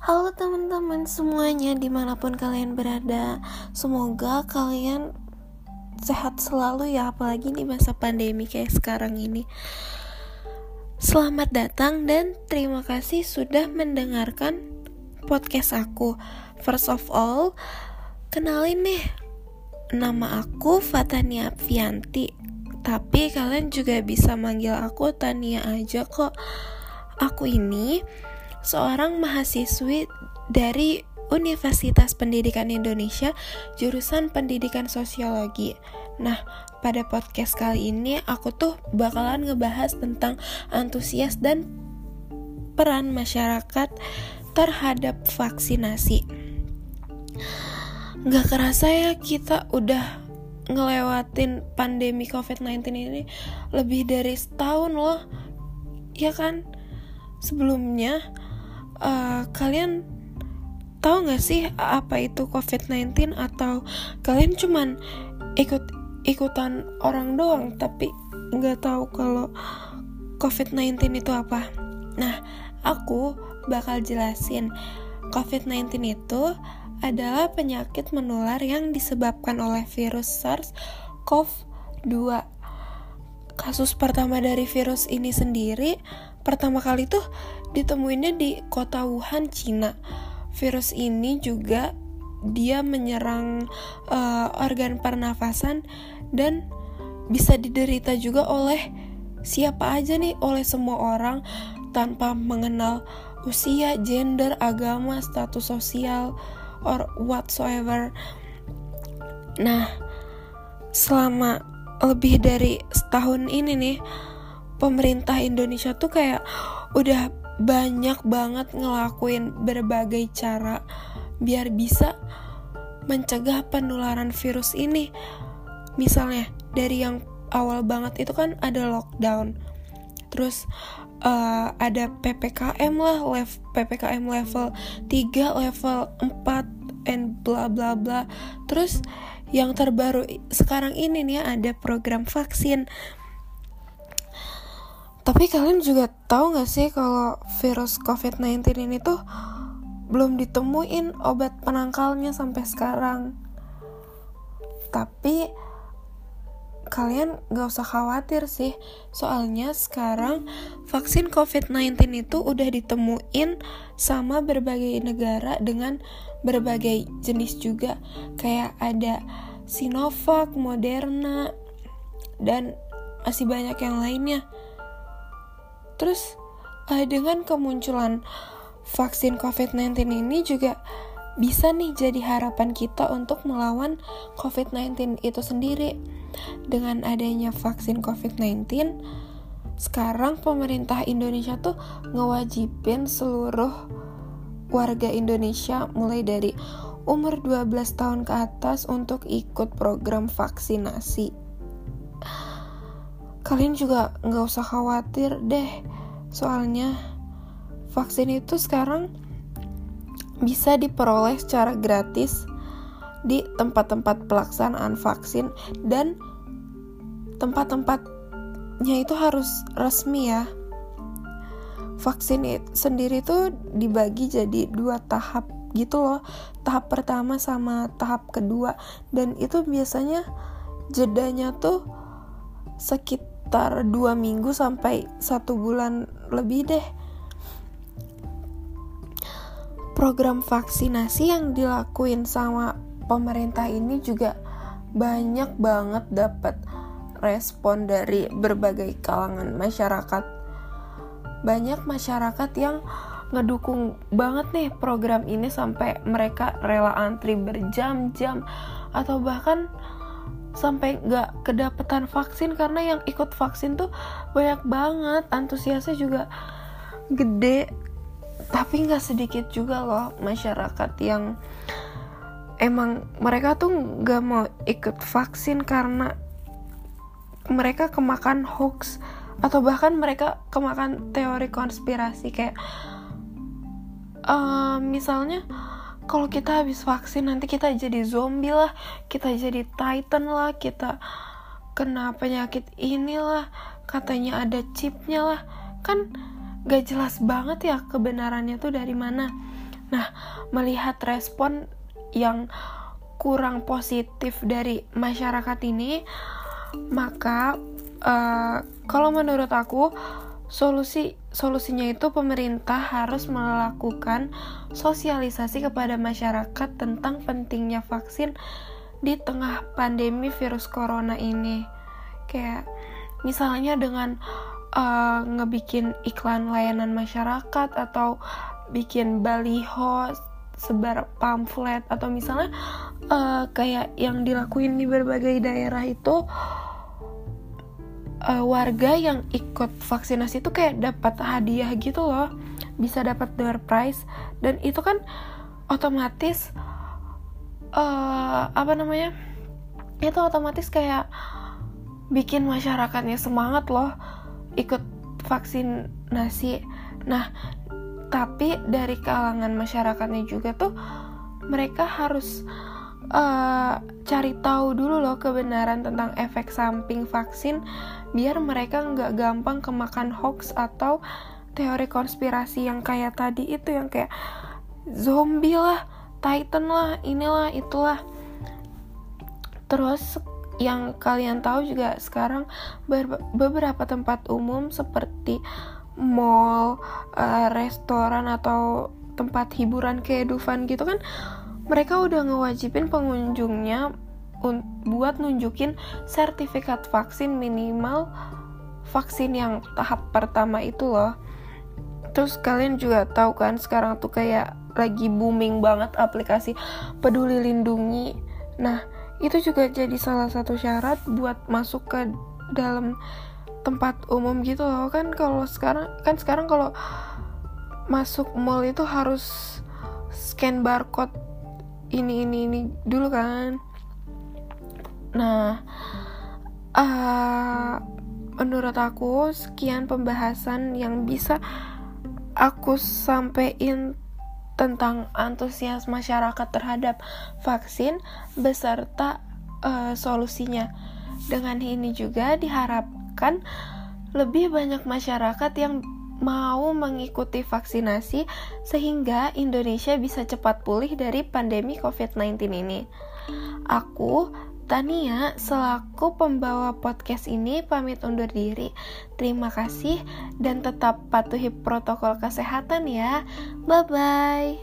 Halo teman-teman semuanya di mana pun kalian berada Semoga kalian sehat selalu ya Apalagi di masa pandemi kayak sekarang ini. Selamat datang dan terima kasih sudah mendengarkan podcast aku. First of all, kenalin nih Nama aku Fatania Fianti Tapi kalian juga bisa manggil aku Tania aja kok. Aku ini seorang mahasiswi dari Universitas Pendidikan Indonesia jurusan Pendidikan Sosiologi. Nah, pada podcast kali ini aku tuh bakalan ngebahas tentang antusias dan peran masyarakat terhadap vaksinasi. Gak kerasa ya kita udah ngelewatin pandemi COVID-19 ini lebih dari setahun loh. Ya kan? Sebelumnya uh, kalian tahu nggak sih apa itu COVID-19 atau kalian cuman ikut ikutan orang doang tapi nggak tahu kalau COVID-19 itu apa? Nah, aku bakal jelasin COVID-19 itu adalah penyakit menular yang disebabkan oleh virus SARS-CoV-2. Kasus pertama dari virus ini sendiri pertama kali tuh ditemuinnya di kota Wuhan, Cina. Virus ini juga dia menyerang uh, organ pernafasan dan bisa diderita juga oleh siapa aja nih, oleh semua orang tanpa mengenal usia, gender, agama, status sosial, or whatsoever. Nah, selama lebih dari setahun ini nih, pemerintah Indonesia tuh kayak udah banyak banget ngelakuin berbagai cara biar bisa mencegah penularan virus ini. Misalnya dari yang awal banget itu kan ada lockdown. Terus uh, ada PPKM lah, level PPKM level 3, level 4 and bla bla bla. Terus yang terbaru sekarang ini nih ada program vaksin tapi kalian juga tahu gak sih kalau virus COVID-19 ini tuh belum ditemuin obat penangkalnya sampai sekarang. Tapi kalian gak usah khawatir sih, soalnya sekarang vaksin COVID-19 itu udah ditemuin sama berbagai negara dengan berbagai jenis juga, kayak ada Sinovac, Moderna, dan masih banyak yang lainnya. Terus uh, dengan kemunculan vaksin COVID-19 ini juga bisa nih jadi harapan kita untuk melawan COVID-19 itu sendiri. Dengan adanya vaksin COVID-19, sekarang pemerintah Indonesia tuh ngewajibin seluruh warga Indonesia mulai dari umur 12 tahun ke atas untuk ikut program vaksinasi kalian juga nggak usah khawatir deh soalnya vaksin itu sekarang bisa diperoleh secara gratis di tempat-tempat pelaksanaan vaksin dan tempat-tempatnya itu harus resmi ya. Vaksin sendiri itu dibagi jadi dua tahap gitu loh. Tahap pertama sama tahap kedua. Dan itu biasanya jedanya tuh sekitar dua minggu sampai satu bulan lebih deh program vaksinasi yang dilakuin sama pemerintah ini juga banyak banget dapat respon dari berbagai kalangan masyarakat. Banyak masyarakat yang ngedukung banget nih program ini sampai mereka rela antri berjam-jam atau bahkan sampai nggak kedapetan vaksin karena yang ikut vaksin tuh banyak banget antusiasnya juga gede tapi nggak sedikit juga loh masyarakat yang emang mereka tuh nggak mau ikut vaksin karena mereka kemakan hoax atau bahkan mereka kemakan teori konspirasi kayak uh, misalnya kalau kita habis vaksin nanti kita jadi zombie lah kita jadi titan lah kita kena penyakit inilah katanya ada chipnya lah. Kan gak jelas banget ya kebenarannya tuh dari mana Nah, melihat respon yang kurang positif dari masyarakat ini, maka uh, kalau menurut aku solusi solusinya itu pemerintah harus melakukan sosialisasi kepada masyarakat tentang pentingnya vaksin di tengah pandemi virus corona ini. Kayak misalnya dengan uh, ngebikin iklan layanan masyarakat atau bikin baliho sebar pamflet atau misalnya uh, kayak yang dilakuin di berbagai daerah itu uh, warga yang ikut vaksinasi itu kayak dapat hadiah gitu loh. Bisa dapat door prize dan itu kan otomatis uh, apa namanya itu otomatis kayak bikin masyarakatnya semangat loh ikut vaksinasi nah tapi dari kalangan masyarakatnya juga tuh mereka harus uh, cari tahu dulu loh kebenaran tentang efek samping vaksin biar mereka nggak gampang kemakan hoax atau teori konspirasi yang kayak tadi itu yang kayak zombie lah, titan lah, inilah itulah. Terus yang kalian tahu juga sekarang beberapa tempat umum seperti mall, uh, restoran atau tempat hiburan kayak Dufan gitu kan mereka udah ngewajibin pengunjungnya buat nunjukin sertifikat vaksin minimal vaksin yang tahap pertama itu loh. Terus kalian juga tahu kan sekarang tuh kayak lagi booming banget aplikasi Peduli Lindungi. Nah, itu juga jadi salah satu syarat buat masuk ke dalam tempat umum gitu loh. Kan kalau sekarang kan sekarang kalau masuk mall itu harus scan barcode ini ini ini dulu kan. Nah uh, menurut aku sekian pembahasan yang bisa aku sampaikan tentang antusias masyarakat terhadap vaksin beserta uh, solusinya. Dengan ini juga diharapkan lebih banyak masyarakat yang mau mengikuti vaksinasi sehingga Indonesia bisa cepat pulih dari pandemi COVID-19 ini. Aku Tania, selaku pembawa podcast ini pamit undur diri. Terima kasih dan tetap patuhi protokol kesehatan ya. Bye bye.